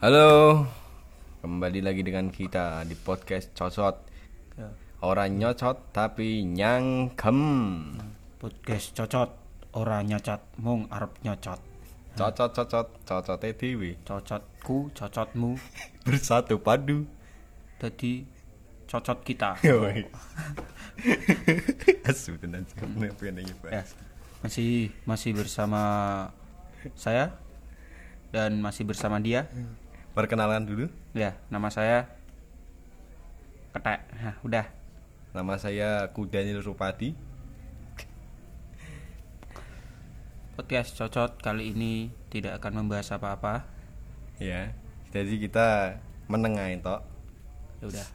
Halo, kembali lagi dengan kita di podcast Cocot. Ya. Orang nyocot tapi nyangkem. podcast cocot ora nyocot mung arep nyocot Cocot cocot cocot dewi cocotku cocotmu bersatu padu. dadi cocot kita. Asu tenan Pak. ya masih masih bersama saya dan masih bersama dia Perkenalan dulu. ya nama saya ketek nah, udah Nama saya Kudanil Rupadi. podcast cocot kali ini tidak akan membahas apa-apa Ya. Jadi kita menengahin tok. ya udah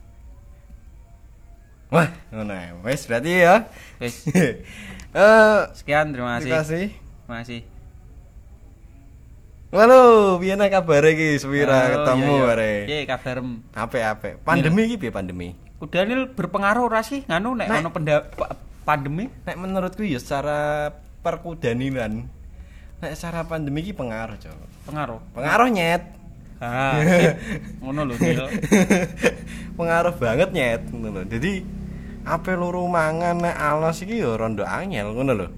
Wah, ae. Wes berarti ya. wes Eh, sekian terima kasih terima kasih. terima kasih Halo, piye nek kabare iki Halo, ketemu iya, iya. bare. Iya, kabarem Ape-ape. Pandemi iki piye pandemi? Kudanil berpengaruh ora sih nganu nek pa- pandemi Nek menurutku ya secara perkudanilan nek secara pandemi iki pengaruh, Cok. pengaruh Pengaruh nyet. ah ngono lho pengaruh banget nyet ngono lho. Jadi ape loro mangan nek alas iki ya rondo angel ngono lho.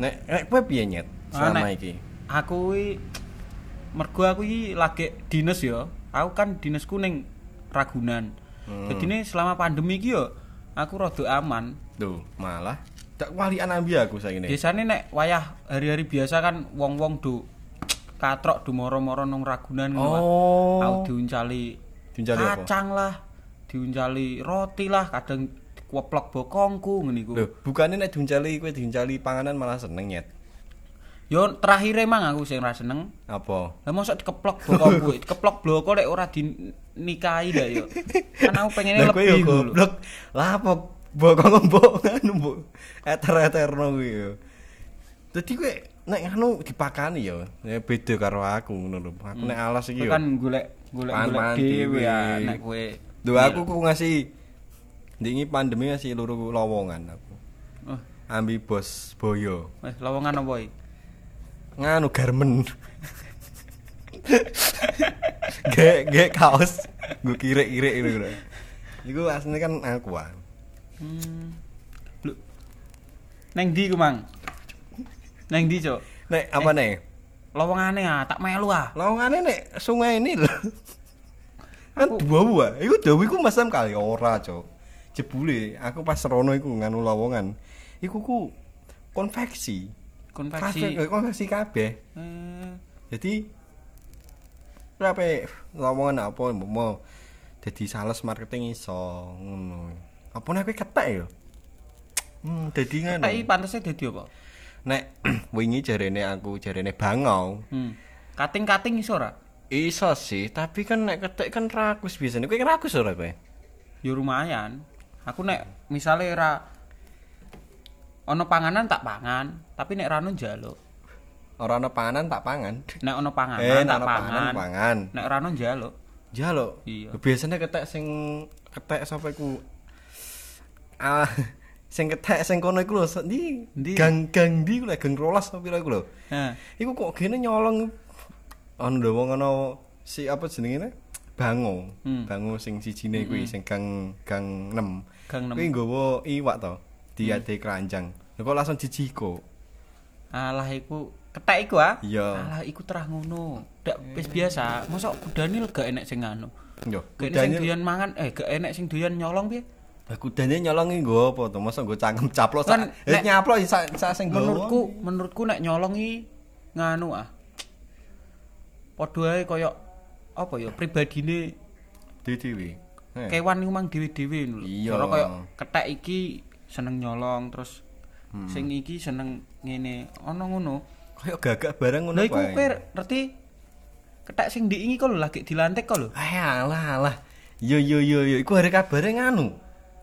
Nek nek kowe piye nyet Ah, selama iki? aku iki mergo aku iki lagi dinas ya aku kan dinasku ning Ragunan Hmm. jadi ini selama pandemi iki yo aku rada aman Tuh, malah tak walian ambi aku saiki biasanya nek wayah hari-hari biasa kan wong-wong do katrok do moro-moro nang Ragunan. Oh. aku diuncali Diuncali apa? kacang lah diuncali roti lah kadang kuoplok bokongku ngene iku Loh, bukannya nek diuncali kowe diuncali panganan malah seneng nyet. Yo terakhir emang aku sing ra seneng Apa? Lah mosok dikeplok bokongku, dikeplok bloko lek ora dinikahi dah yo. Kan aku Lah yo lebih dulu. goblok. Lah apa bokong mbok nganu mbok eter-eterno kuwi yo. Dadi kowe nek nganu dipakani yo, ya beda karo aku ngono lho. Aku nek alas iki yo. Kan golek golek dhewe ya nek kowe. Duh aku ku ngasih ndingi pandemi ngasih loro lowongan aku. Oh, Ambi bos boyo. wis lowongan apa iki? Nganu garmen. Gek gek kaos. Gue kirek-kirek gitu. lho. Iku aslinya kan aku ah. Hmm. Neng ndi ku, Mang? Neng ndi, Cok? Nek apa nih? Lowongane ah, tak melu ah. Lowongannya nek sungai ini lho. Kan dua buah. Iku dewi ku masam kali ora, Cok. Jebule aku pas rono iku nganu lowongan. Iku ku konveksi. Konveksi. Kabeh- konveksi kabeh. Eh, Jadi berapa lowongan apa mau jadi sales marketing iso ngono. Apa nek ketek ya? Hmm, dadi ngono. iki pantese dadi apa? Nek wingi jarene aku jarene bangau. Hmm. Kating-kating iso ora? Iso sih, tapi kan nek ketek kan rakus biasanya. Kowe rakus ora kowe? Ya lumayan. Aku nek misale ora ono panganan tak pangan, tapi nek rano njaluk. Ora ana panganan tak pangan. Nek ono panganan Eh, tak ana pangan. panganan pangan. Nek rano njaluk. Jaluk. Iya. Biasanya ketek sing ketek sapa iku? Ah, sing ketek sing kono iku lho, ndi? Ndi? Gang-gang ndi ku lho, gang rolas apa pira iku lho. Nah, Iku kok gene nyolong ono lho wong ana si apa jenenge ne? Bango. Hmm. Bango sing sijine kuwi sing gang gang 6. Gang Kuwi 6. nggawa iwak to. Diade keranjang. Lho kok langsung dijiko. Alah iku ketek iku ah. Iya. Alah iku terah ngono. Dak wis biasa. Mosok kudane gak enek sing anu. Yo, sing kudane doyan mangan, eh gak enek sing doyan nyolong piye? Lah kudane nyolongi nggo apa to? Masa nggo cangkem caplok sak. Eh nyaplok ya sak sak sing. Menurutku, menurutku nek nyolong iki nganu ah. Padha ae kaya apa ya pribadine dhewe. Eh. kewan iku mang dhewe-dhewe lho. Iya. Cara kaya ketek iki seneng nyolong terus Hmm. sing iki seneng ngene. Ana ngono. Kayak gagak barang ngono Lah iku kowe ngerti ketek sing diingi kok lho lagi dilantik kok lho. Eh alah alah. Yo yo yo yo iku hari kabare nganu.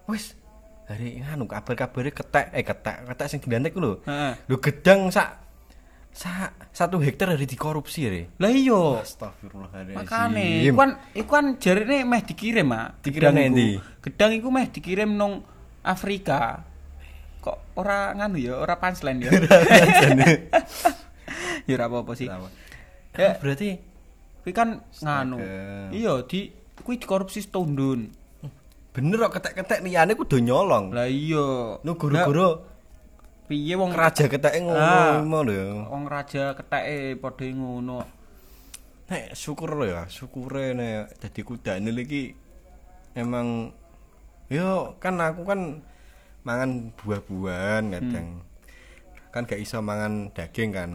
Wis hari nganu kabar-kabare ketek eh ketek ketek sing dilantik ku lho. Lho gedang sak sak satu hektar hari dikorupsi re. Lah iya. Astagfirullahaladzim. Makane iku kan iku kan jarine meh dikirim, Mak. Dikirim Gedang nang ndi? iku. Gedang iku meh dikirim nang Afrika. Kok ora nganu ya, ora punchline ya. ya ora apa-apa sih. Ya. Berarti Kuwi kan nganu. Iya, di kuwi dikorupsi setundun. Bener kok ketek-ketek liyane kudu nyolong. Lah iya. Nu guru-guru piye wong raja keteke Ah. ngono lho ya. wong raja keteke padha ngono. Nek syukur lho ya, syukure nek dadi kudane iki emang yo kan aku kan mangan buah-buahan kadang. Kan gak iso mangan daging kan.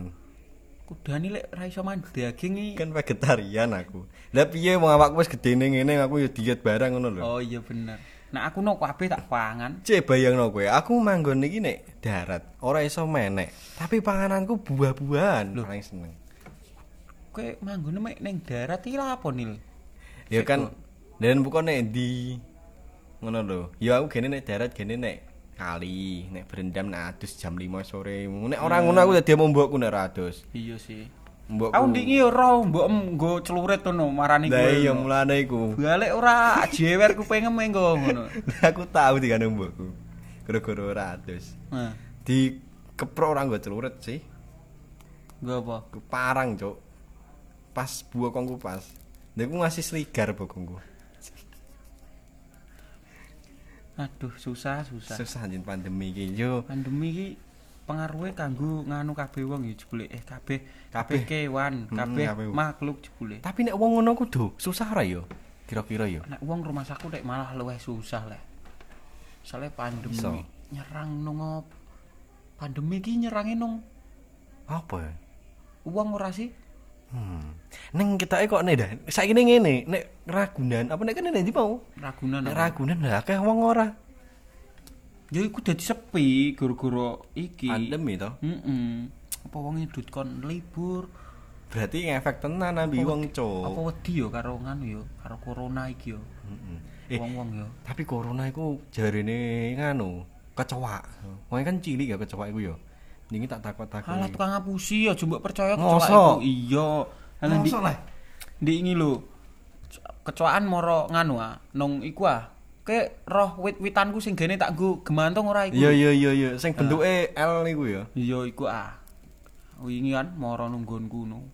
Kudane lek ra iso mangan daging iki. Kan vegetarian aku. Lah piye wong awakku wis gedene ngene aku yo diet barang ngono lho. Oh iya bener. Nah aku no kabeh tak pangan. Cek bayangno kowe, aku manggon iki nek darat, ora iso menek, tapi pangananku buah-buahan paling seneng. Kowe manggone mek ning darat iki lha apa nil? Ya kan dan bukan nek ndi ngono lho. Ya aku gene nek darat gene nek kali, nek berendam nek adus jam 5 sore. Nek ora ngono aku dadi mau mbokku nek ora adus. Iya sih. Mbokku. Aku ndiki yo ro mbok nggo celurit ngono marani Lah kowe. iya mulane iku. Balik ora jewer kupingem engko ngono. aku tahu dikane mbokku. Gara-gara ora adus. Nah, Di keprok ora nggo celurit sih. nggo apa? Ku parang, Cuk. Pas buah kongku pas. Nek ngasih seligar bokongku. Aduh, susah, susah. Susah anjing pandemi iki yo. Pandemi iki pengaruhnya kanggo nganu kabeh wong ya jebule eh kabeh kabeh kewan, Hmm, kabeh kabeh. makhluk jebule. Tapi nek wong ngono kudu susah ora yo? Kira-kira yo. Nek wong rumah saku nek malah luwih susah leh. Soale pandemi Iso. nyerang nang pandemi iki nyerangi nang Apa ya? wong ora sih? Hmm. Neng kita kok nih dah. Saiki ning ngene, nek Ragunan, apa nek kene ndi mau? Ragunan. Nek apa? Ragunan lah akeh wong ora. Ya iku dadi sepi gara-gara iki. Pandemi to. Heeh. Apa wong ngidut kon libur? Berarti ngefek tenan ambi Apa- wong, Apa Cuk. wedi yo karo nganu yo, karo corona iki yo. Heeh. Eh, Wong-wong yo. tapi corona iku jarine nganu, kecoa. Wong kan cilik ya kecoa iku yo. Niki tak takut-takut. Alah tukang ngapusi ya coba percaya kecoa itu. Iya. Alah di Mosok lah. di ini lho. Kecoaan moro nganu ah, nong iku ah. Ke roh wit-witanku sing gene tak nggo gemantung ora iku. Iya iya iya iya, sing bentuke L niku ya. Iya iku ah. Wingi kan moro nunggonku no.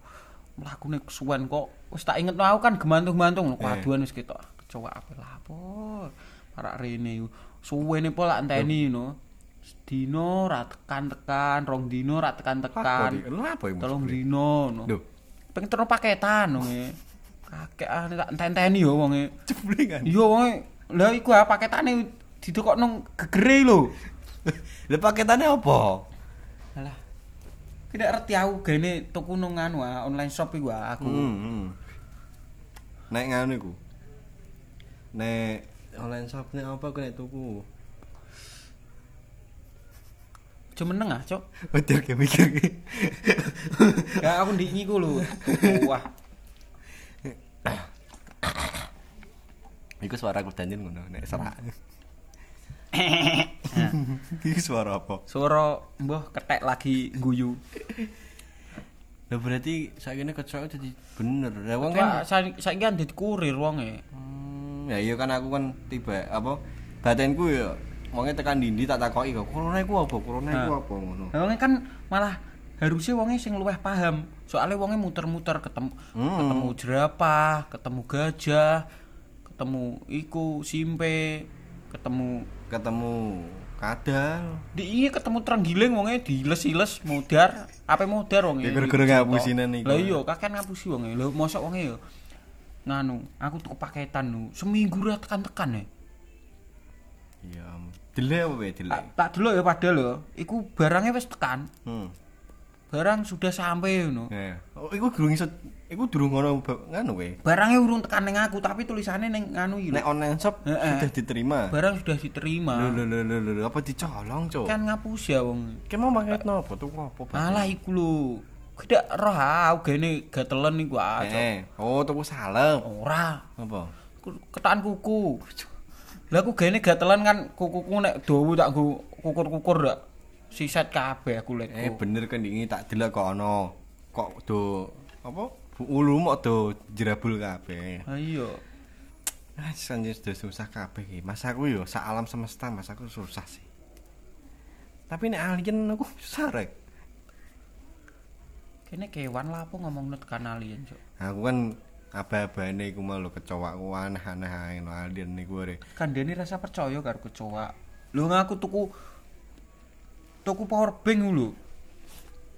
Mlakune kesuwen kok wis tak inget aku kan gemantung-gemantung Eh. kaduan wis ketok. Kecoa apa lah apa. Parak rene. Suwene po lak enteni no. Dino ra tekan-tekan, rong dino ra tekan-tekan. Lha apa iki? Tolong dino no. Lho, Pengen terus paketan wonge. Kakek ah tak enteni yo wonge. jebule kan. Iya wonge. Lah iku ah paketane didokokno gegere lho. Lah paketane apa? Alah. Tidak ngerti aku gene tuku nang anu ah, online shop iku ah, aku. Hmm, hmm. Nek ngono iku. Nek online shop nek apa aku nek tuku. Cuma meneng ah, Cok. Betul ke mikir ki. Ya aku ndek iku lho. Wah. Iku suara aku danjen ngono nek serak. Iku suara apa? Suara mbah ketek lagi guyu. Lah berarti saiki nek kecoa dadi bener. Lah wong Kan kan saiki kan dadi kurir wonge. Hmm, ya iya kan aku kan tiba apa batinku ya wonge tekan dindi tak takoki kok corona iku apa? Corona iku apa ngono. Wonge kan malah harusnya wonge sing luwih paham. Soalnya wonge muter-muter ketemu Hmm. ketemu jerapah, ketemu gajah, ketemu iku simpe, ketemu Ketemu kadal. di iya ketemu terenggiling wonge diles-iles mudar, apa mudar wonge. Ya, gara-gara ngapusinan iku. Lah iya, kakek ngapusi wonge. Lho mosok wonge yo nganu, aku tuku paketan nu, seminggu ra tekan-tekan ya. Iya. Dile apa wae dile? Tak, tak delok ya padahal lho, iku barangnya wis tekan. Hmm. Barang sudah sampai ngono. Ya. Oh, iku durung iso iku durung ngono nganu wae. Barangnya urung tekan ning aku, tapi tulisannya ning nganu iki. Nek online shop Heeh. sudah diterima. Barang sudah diterima. Lho lho lho lho apa dicolong, Cuk? Kan ngapus ya wong. Ki mau paket nopo tuku apa? Alah iku lho. Tidak roh aku gene gatelen iku ah. Cok. Eh, oh tuku salep. Ora. Apa? Ketakan kuku. Lah aku gene gatelan kan kukuku nek dawa tak nggo kukur-kukur dak. Siset kabeh aku lek. Eh bener kan ini tak delok kok ono. Kok do apa? Ulu mok do jerabul kabeh. Ha iya. Ah, sanjir susah kabeh iki. Mas aku yo sak alam semesta mas aku susah sih. Tapi nek alien aku susah rek. Kene kewan lah apa ngomong tekan alien, Cok. Aku kan aba-abane iku mau lho kecoa ku aneh-aneh ae no alien niku ore. Kandhane rasa percaya karo kecoa. Lho ngaku tuku tuku power bank lho.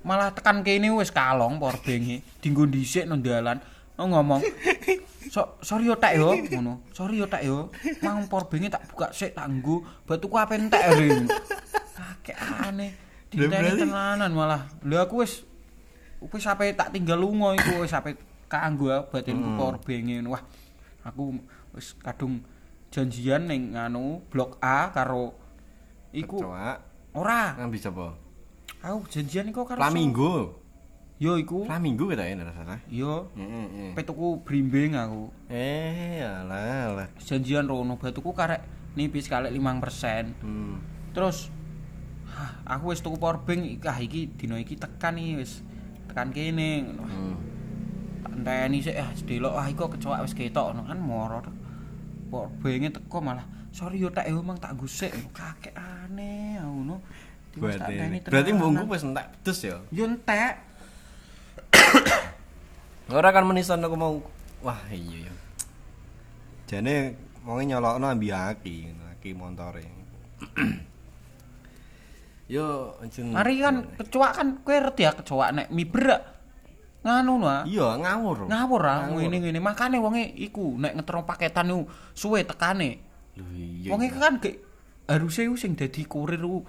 Malah tekan kene wis kalong power bank-e, dienggo dhisik nang dalan. Oh ngomong, so, sorry yo tak yo ngono. Sorry yo tak yo. Mang power bank-e tak buka sik tak nggo, buat tuku apa entek ring. Kakek aneh. Diteni berarti- tenanan malah. Lho aku wis wis sampe tak tinggal lunga iku wis sampe kanggo batinku power bank-e. Wah, aku wis kadung janjian ning nganu blok A karo iku Kecoa ora ngambil sapa? aku janjian iku karo Flamingo. yo iku Flamingo kita ya ora salah. yo Heeh. pe tuku brimbing aku Eh, alah alah. janjian rono batuku karek nipis kalek 5% Hmm. terus aku wis tuku power bank ah iki dina iki tekan iki wis tekan kene ngono Hmm. Enteni sik ah delok ah iku kecoa wis ketok ngono kan moro power bank teko malah sorry yo tak yo mang tak gusik kakek aneh ngono tak enteni Berarti mbungku wis entek pedes ya. yo entek Ora kan menisan aku mau wah iya ya. Jane wonge nyolokno ambi aki, ngono, aki montore. Yo, anjen. Mari kan kecoa kan kowe ya kecoa nek miber nganu no ah. Iya, ngawur. ngawur ah ngene-ngene makane wonge iku nek ngetero paketan iku suwe tekane Lho iya. wonge kan ge harusnya iku sing dadi kurir iku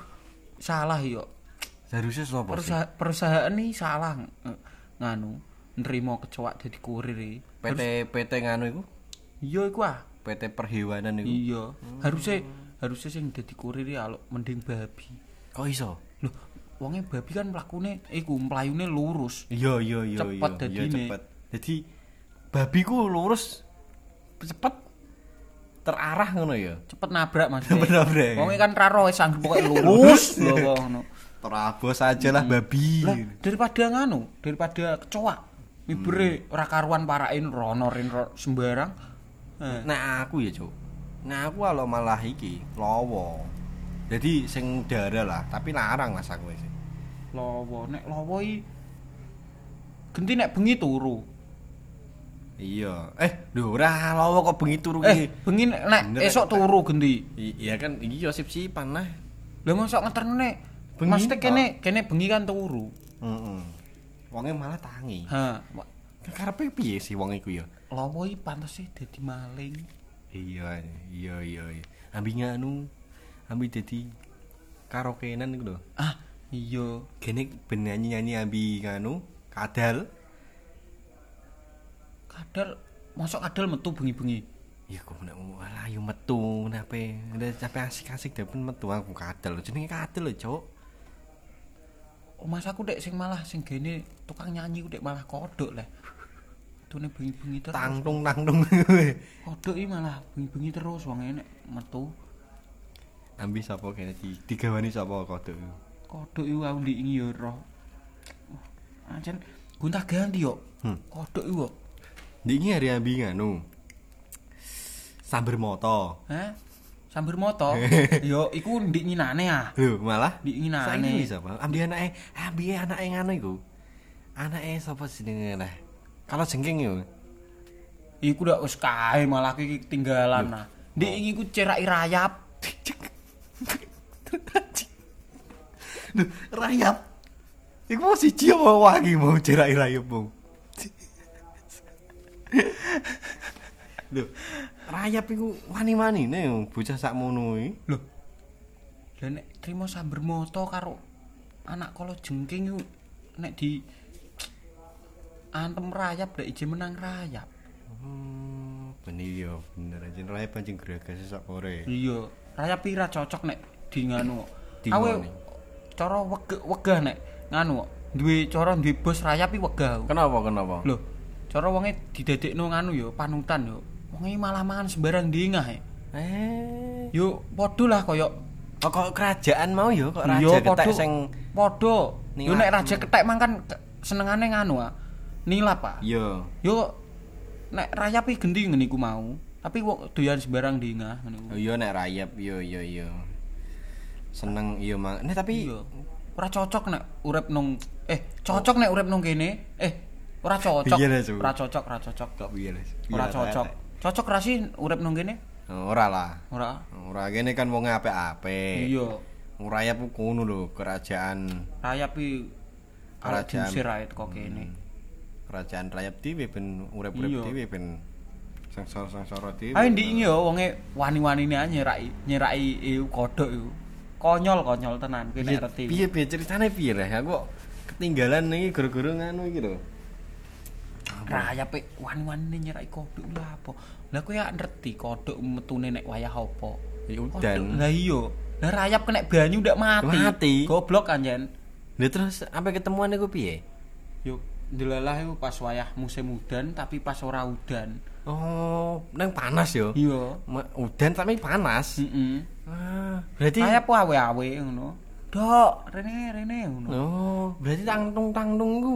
salah yo Seharusnya sapa sih? Perusahaan, ini salah ng- nganu nerima kecoa dadi kurir iki. PT PT nganu iku? iya iku ah PT perhewanan iku. iya harusnya harusnya sing dadi kurir iki alok mending babi Kok iso? lho wonge babi kan mlakune iku mlayune lurus Iya iya iya Cepet iya. dadine. Iya cepet. Jadi babi ku lurus cepet terarah ngono ya. cepet nabrak mas Cepet nabrak. wonge kan karo wis sanggup pokoke lurus lho ngono Terabos aja lah babi. lah daripada nganu daripada kecoa mibere ora karuan parain rono rin ro- sembarang eh, Nah aku ya cuk. Nah aku kalau malah iki lowo. Jadi sing dara lah, tapi larang mas aku sih. Lowo nek lowo iki genti nek bengi turu Iya. Eh, lho ora lowo kok bengi turu eh bengi nek esok Pak. turu genti I- Iya kan iki yo sip-sipan lah. lha mosok ngeterne Bengi, Pak. kene kene bengi kan turu Heeh. Wonge malah tangi. ha Karepe piye sih wong iku ya? lowo iki pantes dadi maling Iya, iya iya iya. Ambi nganu. Ambi dadi karaokean iku lho. ah iya Gene ben nyanyi-nyanyi ambi nganu kadal. kadal mosok kadal metu bengi-bengi Ya kok nek alah yo metu nape. Udah sampe asik-asik depen metu aku kadal. Jenenge kadal lho, Cuk. Oh, mas aku dek sing malah sing gene tukang nyanyi ku dek malah kodok lah. Tune bengi-bengi terus. Tangtung tangtung. Kodok iki malah bengi-bengi terus wong enek metu. ambi sapa kene di digawani sapa kodok? Kodok iku aku ndingi ya roh. Ancen gonta ganti yo. Hmm. Kodok iku. Ndingi hari ambi nganu. Samber moto. Hah? Sambil moto. yo iku ndik nyinane ah. Lho, malah Ndik nyinane. Saiki sapa? Ambi anake, ambi anake ngono iku. Anake sapa jenenge lah? Kalau jengking yo. Iku dak wis kae malah iki ketinggalan nah. Ndik iki ku ceraki rayap. Rayap. Iku mau siji apa wangi mau cerai rayap mau. Lho, rayap iku wani-wanine bocah sakmono iki. Loh. Lah nek trimo samber moto karo anak kala jengking iku nek di antem rayap nek ije menang rayap. Hmm, bener yo, bener aja rayap pancing geragas sak kore. Iya, rayap pira cocok nek di nganu. Di Awe. Cara wegah wegah nek nganu duwe cara duwe bos rayap iki wegah. Kenapa kenapa? Loh, cara wonge didadekno nganu yo panutan yo. Wonge malah mangan sembarang dingah. eh. Eh, Yo padha lah koyo kok kok kerajaan mau yo kok raja Iya, ketek padha. sing padha. Yo nek raja ketek mang kan ke- senengane nganu ah. Nilap ah. yo. Yo nek rayap iki gendi ngene iku mau. Tapi wong doyan sembarang dingah ngene. Oh iya nek rayap yo yo yo. Seneng iya mang. Nih tapi Iya. Ora cocok nek urip nang eh cocok nek urip nang kene. Eh Ora cocok. Ora cocok, ora cocok. Kok piye? Ora cocok. Cocok ra sih urip nang kene? Ora lah. Ora. Ora kene kan wong apik-apik. Iya. Urayap ku kono lho, kerajaan Rayap iki Kerajaan. diusir rakyat kok kene. kerajaan rayap dhewe ben urip-urip dhewe ben sengsara-sengsara dhewe. Ayo ndik iki yo wonge wani-wanine ae nyeraki nyeraki iku konyol konyol tenan gue ngerti piye piye ceritanya piye ya aku ketinggalan nih guru-guru nganu gitu raya wan-wan nih nyerai kodok lah apa? Lah kau ya ngerti kodok metu nenek wayah apa? Ya Dan lah iyo lah rayap kena banyu udah mati. Mati. Goblok anjen. Lah terus apa ketemuan nih gua piye? Yuk delalah itu pas wayah musim udan tapi pas ora udan. Oh neng panas yo? Iya. Udan tapi panas? Mm -mm. Ah. Berarti Rayap ku awe-awe ngono. Dok, rene rene ngono. Oh, berarti tangtung tangtung iku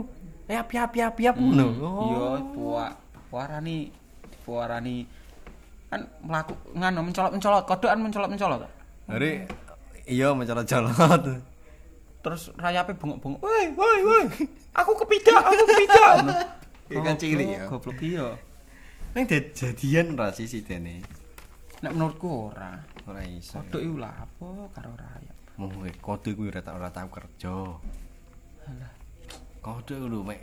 eh api api api api ngono. Oh. Iya, puak. Warani warani kan mlaku ngano mencolot-mencolot, kodokan mencolot-mencolot. Hari iya mencolot-colot. Terus rayape bengok-bengok. Woi, woi, woi. Aku kepidak, aku kepidak. Ngono. Iya kan cilik ya. Goblok iya. Dad- jadian ra sih sidene. Nek menurutku ora. Ora iso. Kodok iku lha apa karo rayap. Mau kode kuwi ora ora tau kerja. Alah. Kode iku lho mek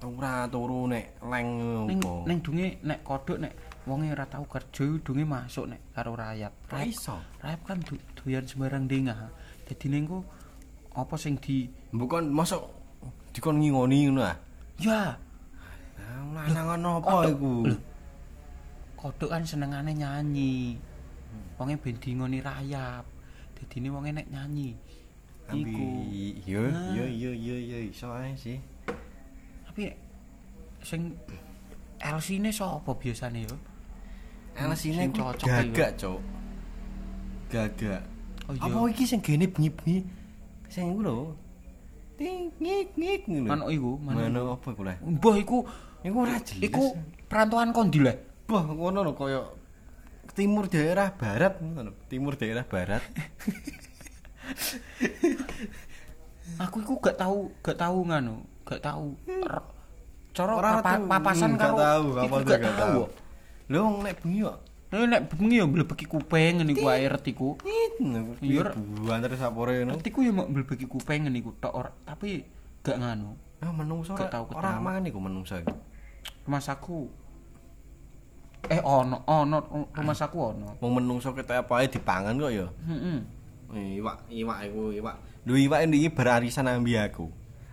ora turu nek leng opo. ning dunge nek kodok nek wonge ora tau kerja dunge masuk nek karo rayap. Ra iso. Rayap kan du- doyan sembarang dengah. Dadi ning ku apa sing di Bukan masuk dikon ngingoni ngono ah. ya Lah lanangan apa kodok. iku? Lho. kodok kan senengane nyanyi. Wonge ben dingoni rayap. Dadine wonge nek nyanyi. Iku. Ambi iya Nah. iya iya iya iya iso ae sih. Tapi sing LC-ne sapa biasane yo? Sing ku cocok gagak, Cuk. Gagak. Oh iya. Apa iki sing gene bengi-bengi? Sing iku lho. Ting ngik ngik ngono. Manuk iku, manuk. Manuk apa iku lah? Mbah iku Iku ora jelas. iku perantuan kondi le. Wah, ngono lho kaya timur daerah barat. Timur daerah barat. Aku iku gak tahu, gak tahu nganu, gak tahu. R- Cara papa- tahu. papasan Hmm, gak karo tahu, iku apa gak gak tahu. tahu. Lho nek bengi kok. Nek nek bengi yo mlebeki kuping ngene iku ae retiku. Buan terus sapore ngono. Retiku yo mau mlebeki kuping ngene iku tok ora, tapi gak nganu. Ah, menungso Gak ora tahu ora ketemu. mangan iku menungso iku. Rumah saku Eh ono, ono rumah saku ono. Wong menungso ketok apa ae dipangan kok ya. Heeh. Iwak, iwak iku iwak. Lho iwak iki berarisan ambi aku.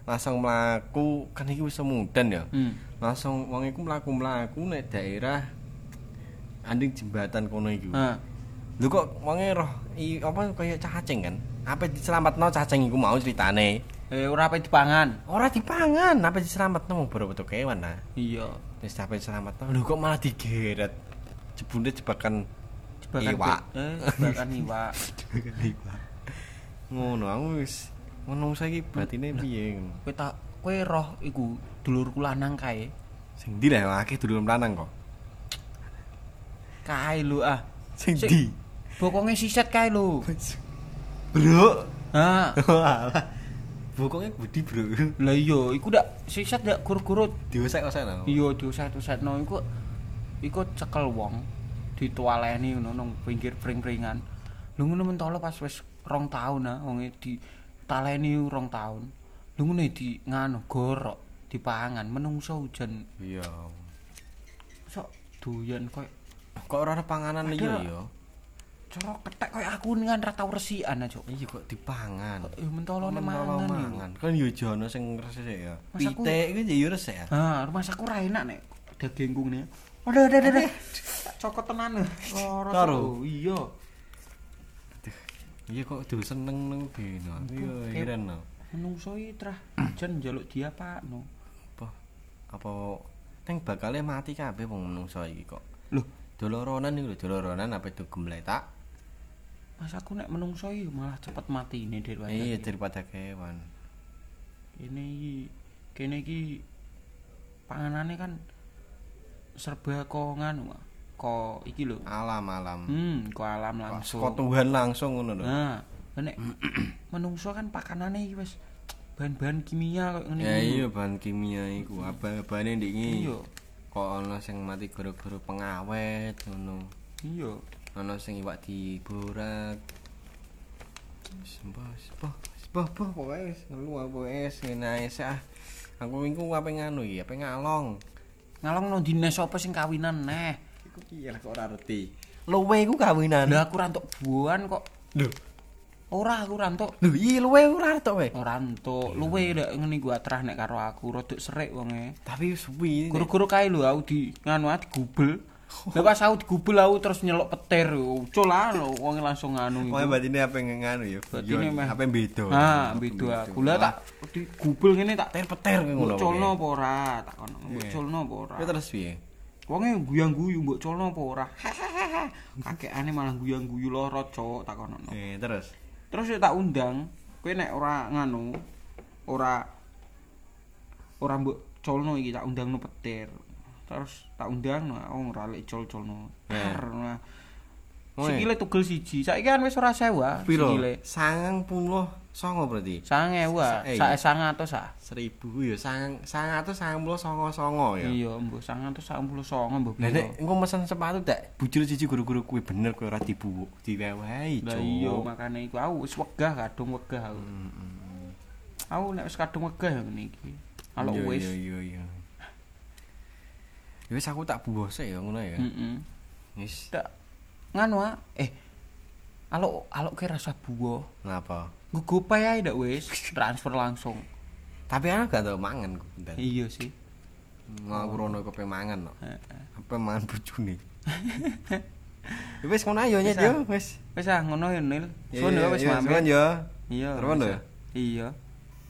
Langsung mlaku kan iki wis semudan ya. Hmm. Langsung wong iku mlaku-mlaku nek daerah anding jembatan kono iku. Lho kok wonge roh i, apa kaya cacing kan? Apa diselametno cacing iku mau ceritane? Eh ora apa dipangan. Ora dipangan, apa diselametno wong boro beto kewan nah. Iya. Wis sampe diselametno. Lho kok malah digeret. Jebule jebakan Jebakan Iwak. Eh, jebakan iwak. jebakan iwak. Ngono aku wis menungso iki batine piye ngono. Kowe tak kowe roh iku dulurku lanang kae. Sing ndi lah akeh dulur lanang kok. Kae lho ah. Sing Sing- ndi? Bokonge siset kae lho. Bro. Ha. Bokongnya budi bro. Lah iya, iku ndak siset ndak gur-gurut. Diusek-usek no. Iya diuset-usetno iku iku cekel wong ditualeni ngono nang pinggir pring-pringan. Lho ngono mentolo pas wis rong taun ah wonge ditaleni rong taun. Lho ngono di nganu gorok dipangan menungso hujan Iya. sok doyan koyo Kok ora panganan Ada. ya? Cara ketek koyo aku dengan ra tau resikan aja. Iya kok dipangan. Ya mentolone Mentolo mangan. mangan. Kan yo jono sing resik ya. Pitik iki yo resik ya. Ah, rumah saku ra enak nek dagingku nih. Aduh, aduh, aduh, cokot tenan. Loro. Karo? Cok. Iya. Iya kok do seneng nang beno. Iya heran no. Menungso iki trah jan njaluk dia pakno. Apa apa neng bakale mati kabeh wong menungso iki kok. Loh, Doloronan iki lho, doloronan apa itu gemletak. Mas aku nek menungso iki malah cepet mati ini daripada. Iya iki. daripada kewan. Ini iki kene iki panganane kan serba kok nganu kok iki lho. Alam-alam. Hmm, kok alam langsung. Kok Tuhan langsung ngono lho. Nah, nek menungso kan pakanane iki wis bahan-bahan kimia kok ngene. Ya iya bahan kimia iku abang-abane ndek iki. Iya. Kok ana sing mati gara-gara pengawet ngono. Iya. Ana sing iwak diborak. Sembah, sembah, sembah, sembah, pokoke wis ngelu apa wis ngene ae sih, ah. Aku minggu ape nganu iki, ape ngalong. Ngalong nang dines apa sing kawinan neh. Iku piye lah kok ora ngerti. Luwe iku kawinan. Lah aku ra entuk buan kok. Lho, Ora aku ra entuk. lho iya luwe ora tok we. Ora entuk. Luwe nek ngene gua atrah nek karo aku rodok serik wonge. Tapi suwi. Guru-guru kae lho aku di nganu ati gubel. Lah pas aku digubel aku terus nyelok petir. Ucul lah lho wong langsung Pokoke iku. batine ape nganu ya. Batine meh. ape beda. Ah, beda aku. Lah tak digubel ngene tak petir-petir ngono. mbok colno apa ora tak kono. Mbok Iya. colno apa ora. Terus piye? Wonge guyang-guyu mbok colno apa ora. Kakekane malah guyang-guyu lara cok tak kono. Eh, terus. Terus tak undang, kowe nek ora nganu, ora ora mbok colno iki tak undangno petir. Terus tak undang nah, oh ora lek col-colno. Eh. Nah, iya. sikile tugel siji. Saiki kan wis ora sewa sikile. 90 songo berarti. 9000 ah. Eh, Sak 100 ah. 1000 ya sang 190 songo songo ya. Iya, mbok 199 mbok. Lah piro. nek engko mesen sepatu tak bujur siji guru-guru kuwi bener kowe ora dibuuk, diwewahi, Lah iya makane iku aku wis wegah kadung wegah aku. Aku nek wis kadung wegah ya ngene iki. Kalau Iya, wis. Iya iya iya. Ya wis aku tak buwose ya ngono ya. Heeh. Wis Tak nganu ah. Eh. Alok alok ke rasa buah. ngapa? Gue gopay ae ndak wis transfer langsung. Tapi ana gak tau mangan. Iya sih. Ngaku rono kepe mangan no. Heeh. Apa mangan bojone? Ya wis ngono ayo nyet yo, wis. Wis ah ngono ya Nil. Iya, Suwun ya iya, wis iya, mampir. ya. Iya. Teruan wis, lho ah. Iya.